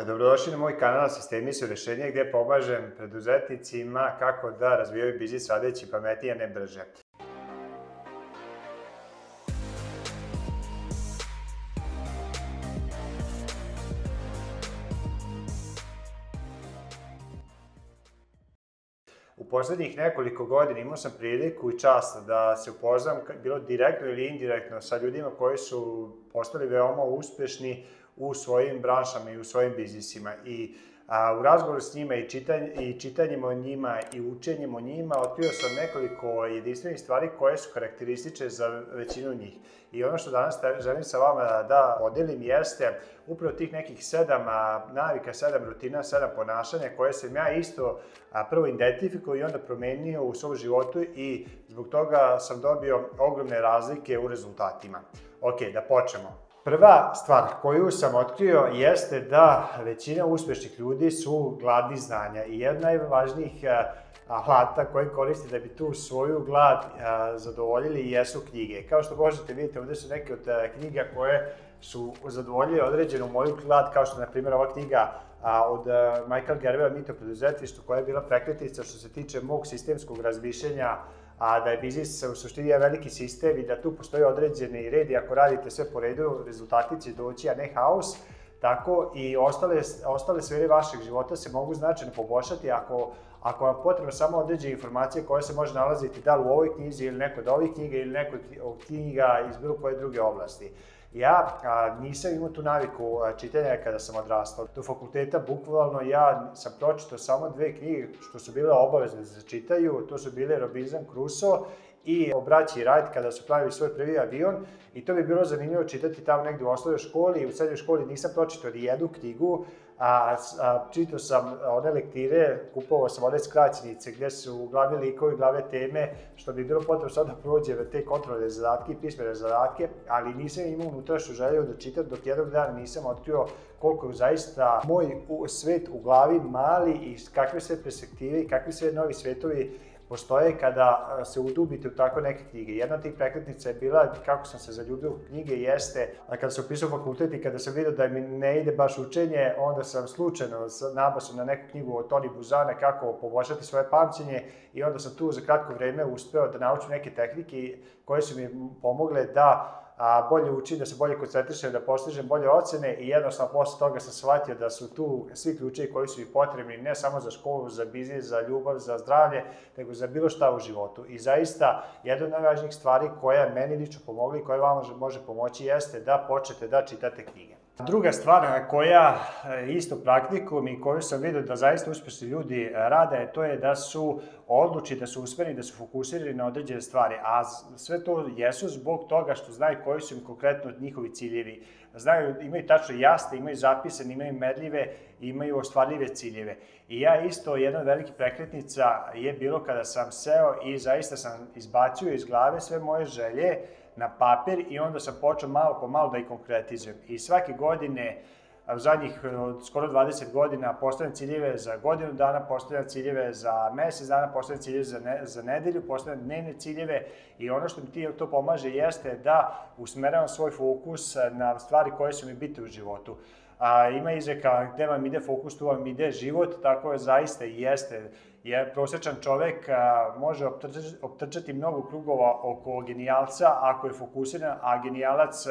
te dobrodošli na moj kanal Sistemi su rešenje gde pomažem preduzetnicima kako da razvijaju biznis radeći pametnije, ne brže. U poslednjih nekoliko godina imao sam priliku i čast da se upoznam bilo direktno ili indirektno sa ljudima koji su postali veoma uspešni u svojim branšama i u svojim biznisima. I a, u razgovoru s njima i, čitanj, i čitanjem o njima i učenjem o njima otkrio sam nekoliko jedinstvenih stvari koje su karakteristične za većinu njih. I ono što danas želim sa vama da podelim jeste upravo tih nekih sedam navika, sedam rutina, sedam ponašanja koje sam ja isto prvo identifikuo i onda promenio u svom životu i zbog toga sam dobio ogromne razlike u rezultatima. Ok, da počnemo. Prva stvar koju sam otkrio jeste da većina uspešnih ljudi su gladni znanja i jedna od najvažnijih e, alata koji koriste da bi tu svoju glad e, zadovoljili jesu knjige. Kao što možete vidjeti, ovde su neke od e, knjiga koje su zadovoljile određenu moju glad, kao što je, na primjer, ova knjiga od Michael Gerbera, Mito preduzetništvo, koja je bila prekretnica što se tiče mog sistemskog razmišljenja a da je biznis u suštini je veliki sistem i da tu postoji određeni red i ako radite sve po redu, rezultati će doći, a ne haos. Tako i ostale, ostale sfere vašeg života se mogu značajno poboljšati ako, ako vam potrebno samo određene informacije koje se može nalaziti da li u ovoj knjizi ili nekod ovih knjiga ili nekod knjiga iz bilo koje druge oblasti. Ja a, nisam imao tu naviku a, čitanja kada sam odrastao. Do fakulteta bukvalno ja sam pročitao samo dve knjige što su bile obavezne da se čitaju. To su bile Robinson Crusoe i obraći braći Wright kada su pravili svoj prvi avion i to bi bilo zanimljivo čitati tamo negde u osnovnoj školi i u srednjoj školi nisam pročitao ni jednu knjigu a, a čitao sam e, one lektire, kupovao sam one skraćenice gde su glavni likovi, glavne teme, što bi bilo potrebno sada da prođe te kontrolne zadatke i pismene zadatke, ali nisam imao unutrašnju želju da čitam dok jednog dana nisam otkrio koliko je zaista moj svet u glavi mali i kakve sve perspektive i kakvi sve novi svetovi postoje kada e, se udubite u tako neke knjige. Jedna od tih prekretnica je bila, kako sam se zaljubio u knjige, jeste kada sam upisao fakultet i kada sam vidio da mi ne ide baš učenje, onda sam slučajno nabasao na neku knjigu od Toni Buzana kako poboljšati svoje pamćenje i onda sam tu za kratko vreme uspeo da naučim neke tehnike koje su mi pomogle da a, bolje učim, da se bolje koncentrišem, da postižem bolje ocene i jednostavno posle toga sam shvatio da su tu svi ključevi koji su mi potrebni, ne samo za školu, za biznis, za ljubav, za zdravlje, nego za bilo šta u životu. I zaista, jedna od najvažnijih stvari koja meni lično pomogla i koja vam može pomoći jeste da počnete da čitate knjige. Druga stvar e, koja e, isto praktikum i koju sam vidio da zaista uspešni ljudi e, rade to je da su odluči, da su usmereni, da su fokusirani na određene stvari, a sve to jesu zbog toga što znaju koji su im konkretno njihovi ciljevi. Znaju, imaju tačno jasne, imaju zapisane, imaju medljive, imaju ostvarljive ciljeve. I ja isto, jedan veliki velikih prekretnica je bilo kada sam seo i zaista sam izbacio iz glave sve moje želje, na papir i onda sam počeo malo po malo da ih konkretizujem. I svake godine u zadnjih skoro 20 godina postavljam ciljeve za godinu dana, postavljam ciljeve za mesec dana, postavljam ciljeve za, ne, za nedelju, postavljam dnevne ciljeve i ono što mi ti to pomaže jeste da usmeravam svoj fokus na stvari koje su mi bitne u životu. A, ima izreka gde vam ide fokus, tu vam ide život, tako je zaista i jeste jer prosječan čovek a, može optrčati, optrčati mnogo krugova oko genijalca ako je fokusiran, a genijalac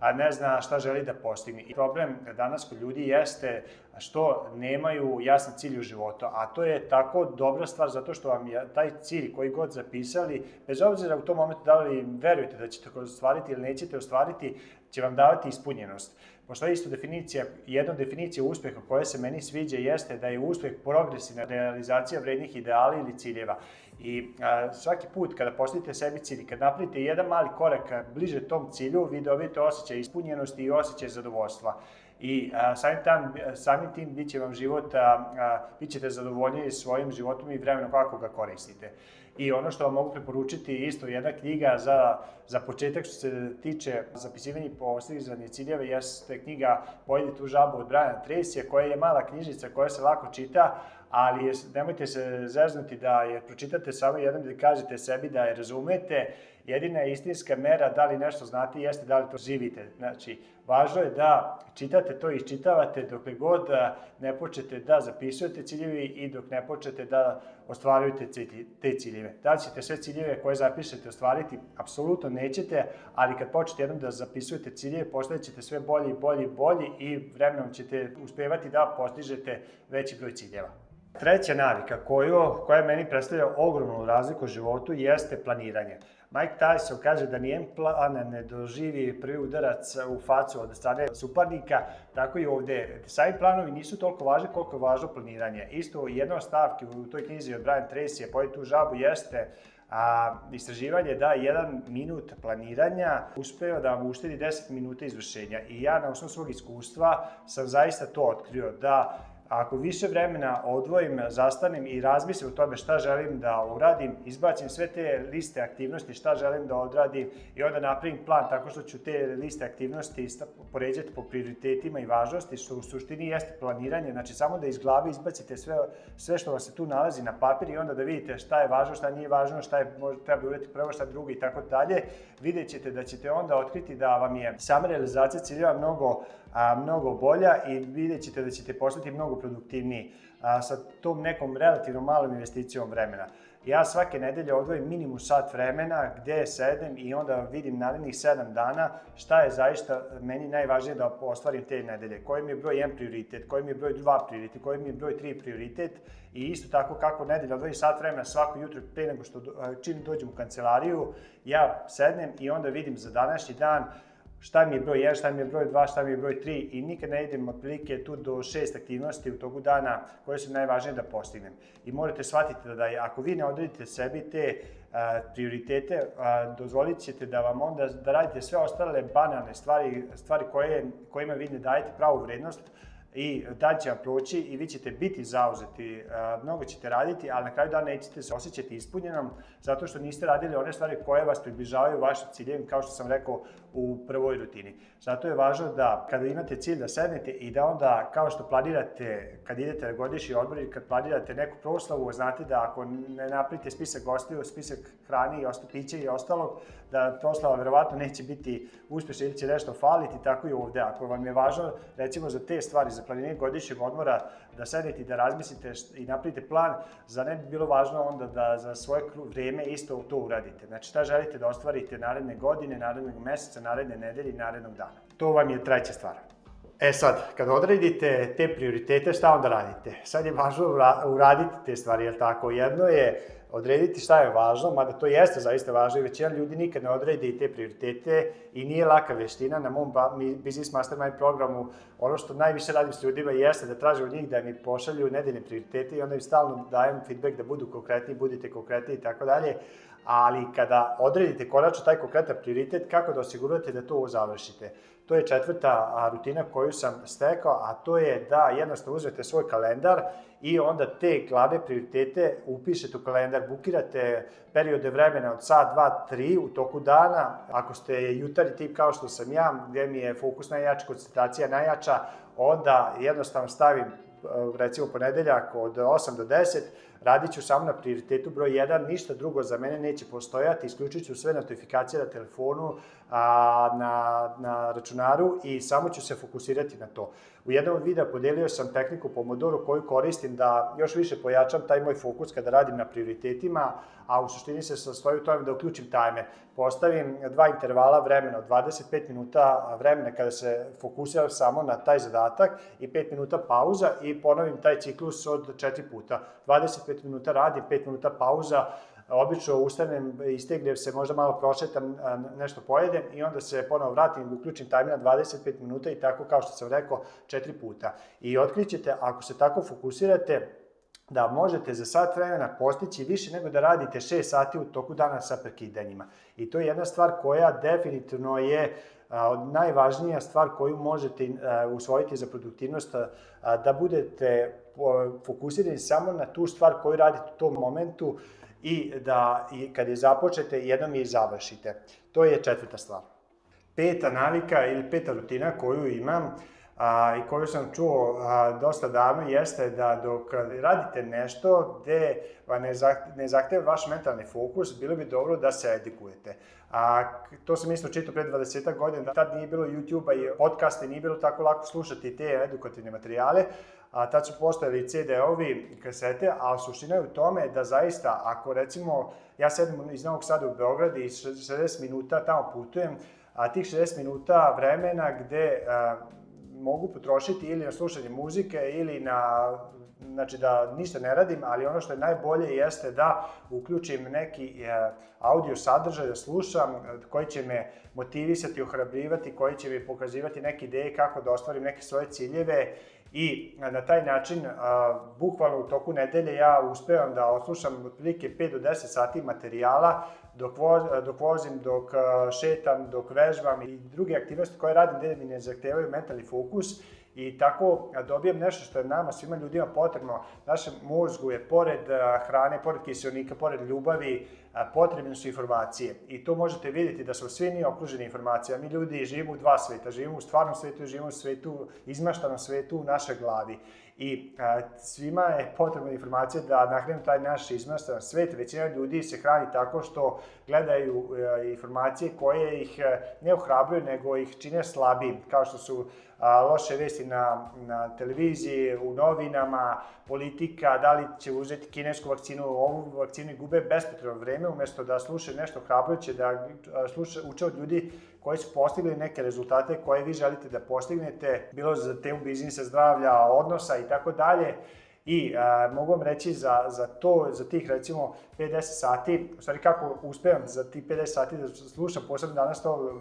a, ne zna šta želi da postigne. I problem danas kod ljudi jeste što nemaju jasan cilj u životu, a to je tako dobra stvar zato što vam je taj cilj koji god zapisali, bez obzira u tom momentu da li verujete da ćete ga ostvariti ili nećete ostvariti, će vam davati ispunjenost. Postoji isto definicija, jedna definicija uspeha koja se meni sviđa jeste da je uspeh progresivna realizacija vrednih ideala ili ciljeva. I a, svaki put kada postavite sebi cilj, kad napravite jedan mali korak bliže tom cilju, vi dobijete osjećaj ispunjenosti i osjećaj zadovoljstva. I a, samim, tam, samim tim bit će vam život, a, a, bit ćete zadovoljni svojim životom i vremenom kako ga koristite. I ono što vam mogu preporučiti isto jedna knjiga za, za početak što se tiče zapisivanja i postizanja ciljeva jeste knjiga Pojedi tu žabu od Brian Tracy koja je mala knjižica koja se lako čita, ali je, nemojte se zeznuti da je pročitate samo jedan da kažete sebi da je razumete. Jedina istinska mera da li nešto znate jeste da li to živite. Znači, važno je da čitate to i čitavate dokle god ne počete da zapisujete ciljevi i dok ne počete da ostvarujete te ciljeve. Da li ćete sve ciljeve koje zapišete ostvariti? Apsolutno nećete, ali kad počete jednom da zapisujete ciljeve, postavit ćete sve bolji, bolji, bolji i vremenom ćete uspevati da postižete veći broj ciljeva. Treća navika koju, koja meni predstavlja ogromnu razliku u životu jeste planiranje. Mike Tyson kaže da nijem plan ne doživi prvi udarac u facu od strane suparnika, tako i ovde. Sami planovi nisu toliko važni koliko je važno planiranje. Isto jedna od stavki u toj knjizi od Brian Tracy je pojedi tu žabu jeste a istraživanje da jedan minut planiranja uspeo da vam uštedi 10 minuta izvršenja i ja na osnovu svog iskustva sam zaista to otkrio da A ako više vremena odvojim, zastanem i razmislim o tome šta želim da uradim, izbacim sve te liste aktivnosti, šta želim da odradim i onda napravim plan tako što ću te liste aktivnosti poređati po prioritetima i važnosti, što u suštini jeste planiranje, znači samo da iz glave izbacite sve, sve što vam se tu nalazi na papir i onda da vidite šta je važno, šta nije važno, šta je možda, treba uraditi prvo, šta drugo i tako dalje, vidjet ćete da ćete onda otkriti da vam je sama realizacija ciljeva mnogo a, mnogo bolja i vidjet ćete da ćete postati mnogo produktivniji sa tom nekom relativno malom investicijom vremena. Ja svake nedelje odvojim minimum sat vremena gde sedem i onda vidim narednih sedam dana šta je zaista meni najvažnije da ostvarim te nedelje. Koji mi je broj 1 prioritet, koji mi je broj 2 prioritet, koji mi je broj 3 prioritet i isto tako kako nedelja odvojim sat vremena svako jutro pre nego što čim dođem u kancelariju, ja sednem i onda vidim za današnji dan šta mi je broj 1, šta mi je broj 2, šta mi je broj 3 i nikad ne idem otprilike tu do šest aktivnosti u toku dana koje su najvažnije da postignem. I morate shvatiti da, da je, ako vi ne odredite sebi te a, prioritete, a, dozvolit ćete da vam onda da radite sve ostale banalne stvari, stvari koje, kojima vi ne dajete pravu vrednost, i tad da će proći i vi ćete biti zauzeti, e, mnogo ćete raditi, ali na kraju dana nećete se osjećati ispunjenom zato što niste radili one stvari koje vas približavaju vašim ciljevim, kao što sam rekao u prvoj rutini. Zato je važno da kada imate cilj da sednete i da onda kao što planirate kad idete na godišnji odmor ili kad planirate neku proslavu, znate da ako ne napravite spisak gostiju, spisak hrani i osta, pića i ostalog, da proslava verovatno neće biti uspešna ili će nešto faliti, tako i ovde. Ako vam je važno, recimo, za te stvari, za planiranje godišnjeg odmora, da sedete i da razmislite i napravite plan, za ne bi bilo važno onda da za svoje vreme isto to uradite. Znači, šta želite da ostvarite naredne godine, narednog meseca, naredne nedelje i narednog dana. To vam je treća stvar. E sad, kad odredite te prioritete, šta onda radite? Sad je važno uraditi te stvari, je li tako? Jedno je odrediti šta je važno, mada to jeste zaista važno i većina ljudi nikad ne odredi te prioritete i nije laka veština. Na mom Business Mastermind programu ono što najviše radim s ljudima jeste da tražim od njih da mi pošalju nedeljne prioritete i onda im stalno dajem feedback da budu konkretni, budite konkretni i tako dalje. Ali kada odredite konačno taj konkretan prioritet, kako da osigurate da to završite? To je četvrta rutina koju sam stekao, a to je da jednostavno uzmete svoj kalendar i onda te glave prioritete upišete u kalendar, bukirate periode vremena od sat, dva, tri u toku dana. Ako ste jutari tip kao što sam ja, gde mi je fokus najjača, koncentracija najjača, onda jednostavno stavim e, recimo ponedeljak od 8 do 10, radit ću samo na prioritetu broj 1, ništa drugo za mene neće postojati, isključit ću sve notifikacije na telefonu, a, na, na računaru i samo ću se fokusirati na to. U jednom od videa podelio sam tehniku Pomodoro koju koristim da još više pojačam taj moj fokus kada radim na prioritetima, a u suštini se sastoji u tome da uključim tajmer. Postavim dva intervala vremena, 25 minuta vremena kada se fokusiram samo na taj zadatak i 5 minuta pauza i ponovim taj ciklus od 4 puta. 20 25 minuta radim, 5 minuta pauza, obično ustanem, istegnem se, možda malo prošetam, nešto pojedem i onda se ponovo vratim, uključim tajmer na 25 minuta i tako, kao što sam rekao, četiri puta. I otkrićete, ako se tako fokusirate, da možete za sat vremena postići više nego da radite 6 sati u toku dana sa prekidanjima. I to je jedna stvar koja definitivno je najvažnija stvar koju možete usvojiti za produktivnost, da budete fokusirani samo na tu stvar koju radite u tom momentu i da i kad je započete, jednom je i završite. To je četvrta stvar. Peta navika ili peta rutina koju imam a, i koju sam čuo a, dosta davno jeste da dok radite nešto gde ne, zahteva, ne zahteva vaš mentalni fokus, bilo bi dobro da se edukujete. A, to sam isto čitao pre 20 godina, da tad nije bilo YouTube-a i podcasta, nije bilo tako lako slušati te edukativne materijale, a tad su postojali CD-ovi, kasete, a suština je u tome da zaista, ako recimo, ja sedim iz Novog Sada u Beograd i 60 minuta tamo putujem, a tih 60 minuta vremena gde a, mogu potrošiti ili na slušanje muzike ili na znači da ništa ne radim, ali ono što je najbolje jeste da uključim neki e, audio sadržaj da slušam e, koji će me motivisati, ohrabrivati, koji će mi pokazivati neke ideje kako da ostvarim neke svoje ciljeve I na taj način, bukvalno u toku nedelje ja uspevam da oslušam otprilike 5 do 10 sati materijala dok, voz, dok vozim, dok šetam, dok vežbam i druge aktivnosti koje radim gde mi ne zahtevaju mentalni fokus i tako dobijem nešto što je nama svima ljudima potrebno. Našem mozgu je pored eh, hrane, pored kiselnika, pored ljubavi, eh, potrebne su informacije. I to možete videti da smo svi mi okruženi informacijama. Mi ljudi živimo u dva sveta, živimo u stvarnom svetu i živimo u svetu, izmaštanom svetu u našoj glavi i a, svima je potrebna informacija da nahranu taj naš izmrstan svet. Većina ljudi se hrani tako što gledaju a, e, informacije koje ih e, ne ohrabruju, nego ih čine slabim, kao što su a, loše vesti na, na televiziji, u novinama, politika, da li će uzeti kinesku vakcinu, ovu vakcinu gube bespotrebno vreme, umesto da slušaju nešto hrabroće, da sluša, uče od ljudi koji su postigli neke rezultate koje vi želite da postignete, bilo za temu biznisa, zdravlja, odnosa i tako dalje. I a, mogu vam reći za, za to, za tih recimo 50 sati, u stvari kako uspevam za tih 50 sati da slušam, posebno danas to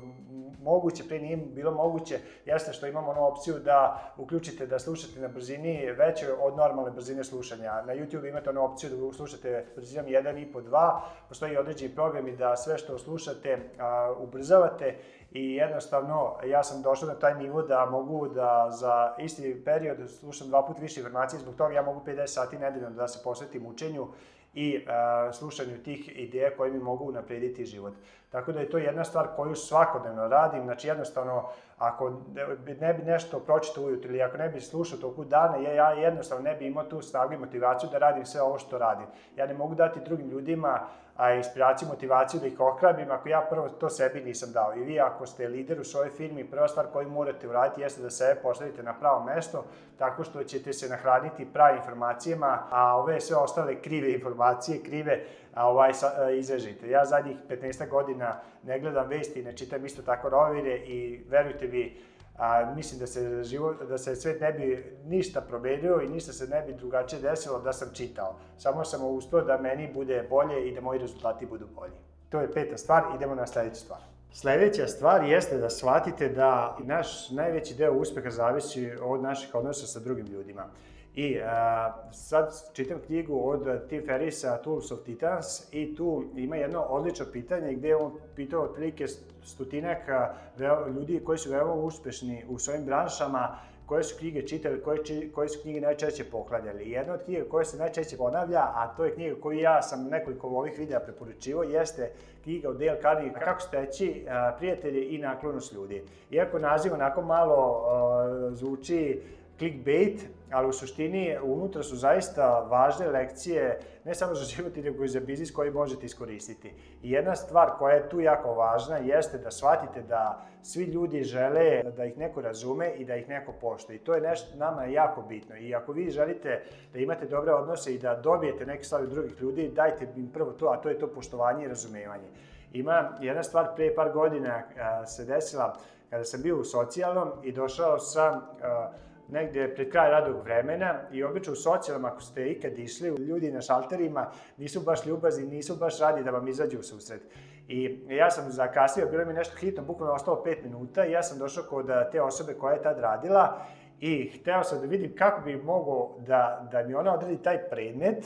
moguće, pre nije bilo moguće, jeste što imamo onu opciju da uključite da slušate na brzini veće od normalne brzine slušanja. Na YouTube imate onu opciju da slušate brzinom 1,5, 2, postoji određeni programi da sve što slušate a, ubrzavate i jednostavno ja sam došao na taj nivo da mogu da za isti period slušam dva put više informacije, zbog toga ja mogu 50 sati nedeljno da se posvetim učenju i a, e, slušanju tih ideja koje mi mogu unaprediti život. Tako da je to jedna stvar koju svakodnevno radim, znači jednostavno Ako ne bi nešto pročitao ujutro ili ako ne bi slušao toku dana, ja, ja jednostavno ne bi imao tu snagu i motivaciju da radim sve ovo što radim. Ja ne mogu dati drugim ljudima a, inspiraciju, motivaciju da ih okrabim ako ja prvo to sebi nisam dao. I vi ako ste lider u svojoj firmi, prva stvar koju morate uraditi jeste da sebe postavite na pravo mesto tako što ćete se nahraniti pravim informacijama, a ove sve ostale krive informacije, krive a, ovaj, sa, a, e, izražite. Ja zadnjih 15 godina ne gledam vesti, ne čitam isto tako rovire i verujte bi, a, mislim da se, život, da se svet ne bi ništa promenio i ništa se ne bi drugačije desilo da sam čitao. Samo sam uspeo da meni bude bolje i da moji rezultati budu bolji. To je peta stvar, idemo na sledeću stvar. Sledeća stvar jeste da shvatite da naš najveći deo uspeha zavisi od naših odnosa sa drugim ljudima. I a, sad čitam knjigu od Tim Ferrisa, Tools of Titans, i tu ima jedno odlično pitanje gde on pitao otprilike stotinak ljudi koji su veoma uspešni u svojim branšama, koje su knjige čitali, koje, či, koje su knjige najčešće poklanjali. Jedna od knjiga koja se najčešće ponavlja, a to je knjiga koju ja sam nekoliko ovih videa preporučivao, jeste knjiga od Dale Carnegie Kako steći prijatelje i naklonost ljudi. Iako naziv onako malo uh, zvuči clickbait, ali u suštini unutra su zaista važne lekcije, ne samo za život, nego i za biznis koji možete iskoristiti. I jedna stvar koja je tu jako važna jeste da shvatite da svi ljudi žele da ih neko razume i da ih neko pošta. I to je nešto nama jako bitno. I ako vi želite da imate dobre odnose i da dobijete neke stvari od drugih ljudi, dajte im prvo to, a to je to poštovanje i razumevanje. Ima jedna stvar, pre par godina a, se desila kada sam bio u socijalnom i došao sam a, negde pred kraj radnog vremena i obično u socijalama, ako ste ikad išli, ljudi na šalterima nisu baš ljubazni, nisu baš radi da vam izađu u susret. I ja sam zakasnio, bilo mi nešto hitno, bukvalno ostalo 5 minuta i ja sam došao kod eh, te osobe koja je tad radila i hteo sam da vidim kako bi mogao da, da mi ona odredi taj predmet,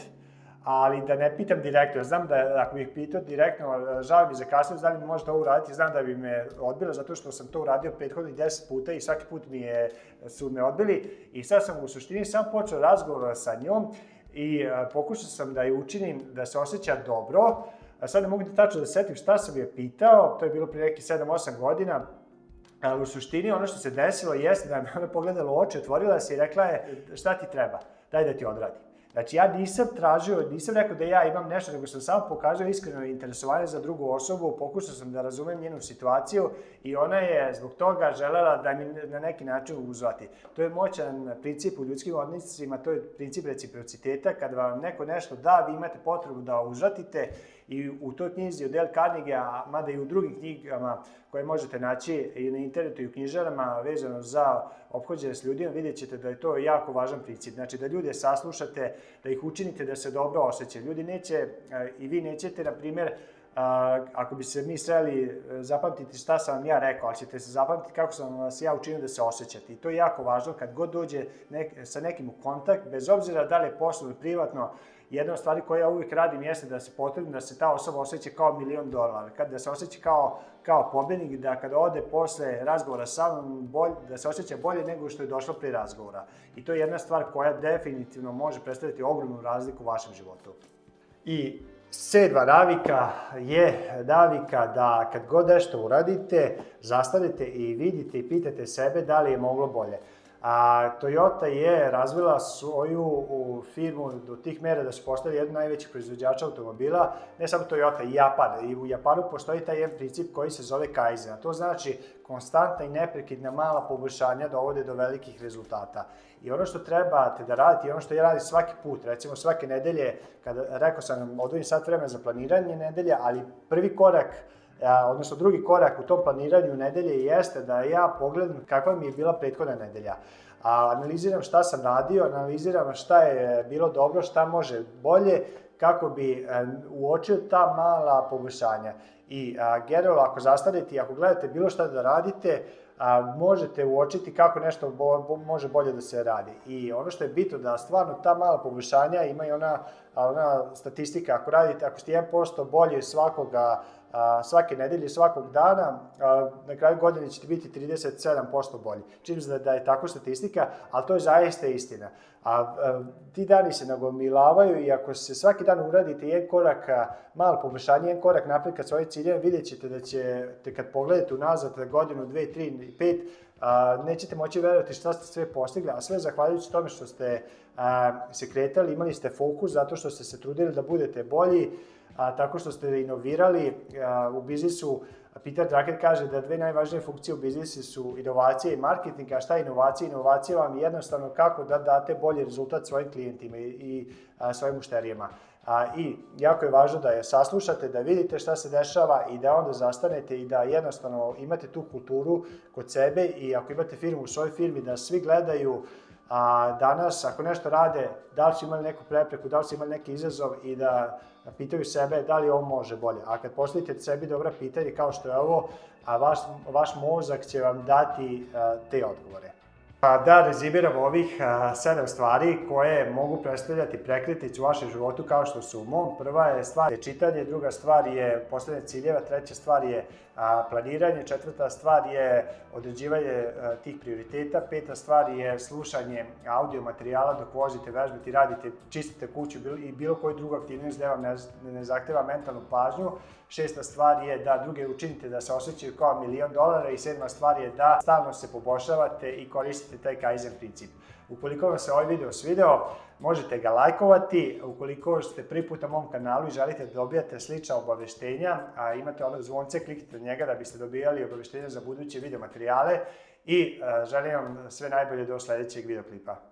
ali da ne pitam direktno, znam da ako bih pitao direktno, e, žao mi zakasnio, da li možete ovo uraditi, znam da bi me odbila, zato što sam to uradio prethodnih 10 puta i svaki put mi je, su me odbili i sad sam u suštini sam počeo razgovor sa njom i e, pokušao sam da je učinim da se osjeća dobro, A sad ne mogu da tačno da setim šta sam je pitao, to je bilo prije neki 7-8 godina, ali u suštini ono što se desilo jeste da me ona pogledala u oči, otvorila se i rekla je šta ti treba, daj da ti odradim. Znači, ja nisam tražio, nisam rekao da ja imam nešto, nego sam samo pokazao iskreno interesovanje za drugu osobu, pokušao sam da razumem njenu situaciju i ona je zbog toga želela da mi na neki način uzvati. To je moćan princip u ljudskim odnosima, to je princip reciprociteta, kad vam neko nešto da, vi imate potrebu da uzvratite I u toj knjizi od El Carnegie, a mada i u drugim knjigama koje možete naći i na internetu i u knjižarama vezano za obhođenje s ljudima, vidjet ćete da je to jako važan princip. Znači da ljude saslušate, da ih učinite da se dobro osjećaju. Ljudi neće, e, i vi nećete, na primjer, a, e, ako bi se mi sreli e, zapamtiti šta sam vam ja rekao, ali ćete se zapamtiti kako sam vas ja učinio da se osjećate. I to je jako važno kad god dođe nek, sa nekim u kontakt, bez obzira da li je poslovno, privatno, jedna od stvari koje ja uvijek radim jeste da se potredim da se ta osoba osjeća kao milion dolara, da se osjeća kao, kao pobjednik, da kada ode posle razgovora sa mnom, bolj, da se osjeća bolje nego što je došlo pre razgovora. I to je jedna stvar koja definitivno može predstaviti ogromnu razliku u vašem životu. I Sedma navika je navika da kad god nešto uradite, zastanete i vidite i pitate sebe da li je moglo bolje. A Toyota je razvila svoju u firmu do tih mera da su postali jedan najveći proizvođač automobila, ne samo Toyota, i Japan. I u Japanu postoji taj jedan princip koji se zove Kaizen. A to znači konstantna i neprekidna mala poboljšanja dovode do velikih rezultata. I ono što trebate da radite, i ono što ja radim svaki put, recimo svake nedelje, kada rekao sam, odvojim sat vremena za planiranje nedelje, ali prvi korak a, odnosno drugi korak u tom planiranju nedelje jeste da ja pogledam kakva mi je bila prethodna nedelja. A, analiziram šta sam radio, analiziram šta je bilo dobro, šta može bolje, kako bi e, uočio ta mala poboljšanja. I a, generalno, ako zastanete i ako gledate bilo šta da radite, a, možete uočiti kako nešto bo, bo, može bolje da se radi. I ono što je bitno da stvarno ta mala poboljšanja ima i ona, ona statistika. Ako radite, ako ste 1% bolje svakoga a, svake nedelje, svakog dana, na kraju godine ćete biti 37% bolji. Čim zna da je tako statistika, ali to je zaista istina. A, ti dani se nagomilavaju i ako se svaki dan uradite jedan korak, malo poboljšanje, jedan korak napred kad svoje ciljeve, vidjet ćete da ćete, kad pogledate unazad godinu, dve, tri, pet, a, nećete moći verovati šta ste sve postigli, a sve zahvaljujući tome što ste a, se kretali, imali ste fokus zato što ste se trudili da budete bolji, a, tako što ste inovirali a, u biznisu. Peter Drucker kaže da dve najvažnije funkcije u biznisu su inovacija i marketing, a šta je inovacija? Inovacija vam je jednostavno kako da date bolji rezultat svojim klijentima i, i a, svojim mušterijama. A, I jako je važno da je saslušate, da vidite šta se dešava i da onda zastanete i da jednostavno imate tu kulturu kod sebe i ako imate firmu u svojoj firmi da svi gledaju a danas ako nešto rade, da li su imali neku prepreku, da li su imali neki izazov i da pitaju sebe da li ovo može bolje. A kad postavite sebi dobra pitanja kao što je ovo, a vaš, vaš mozak će vam dati a, te odgovore. Pa da rezimiramo ovih a, sedam stvari koje mogu predstavljati prekretnicu u vašem životu kao što su u mom. Prva je stvar je čitanje, druga stvar je postavljanje ciljeva, treća stvar je A, planiranje, četvrta stvar je određivanje e, tih prioriteta, peta stvar je slušanje audio materijala dok vozite, vežbate radite, čistite kuću bil, i bilo koju drugu aktivnost da vam ne, ne zahteva mentalnu pažnju. Šesta stvar je da druge učinite da se osjećaju kao milion dolara i sedma stvar je da stalno se poboljšavate i koristite taj Kaizen princip. Ukoliko vam se ovaj video svideo, možete ga lajkovati. Ukoliko ste prvi put na mom kanalu i želite da dobijate slična obaveštenja, a imate ono zvonce, kliknite na njega da biste dobijali obaveštenja za buduće video materijale i e, želim vam sve najbolje do sledećeg videoklipa.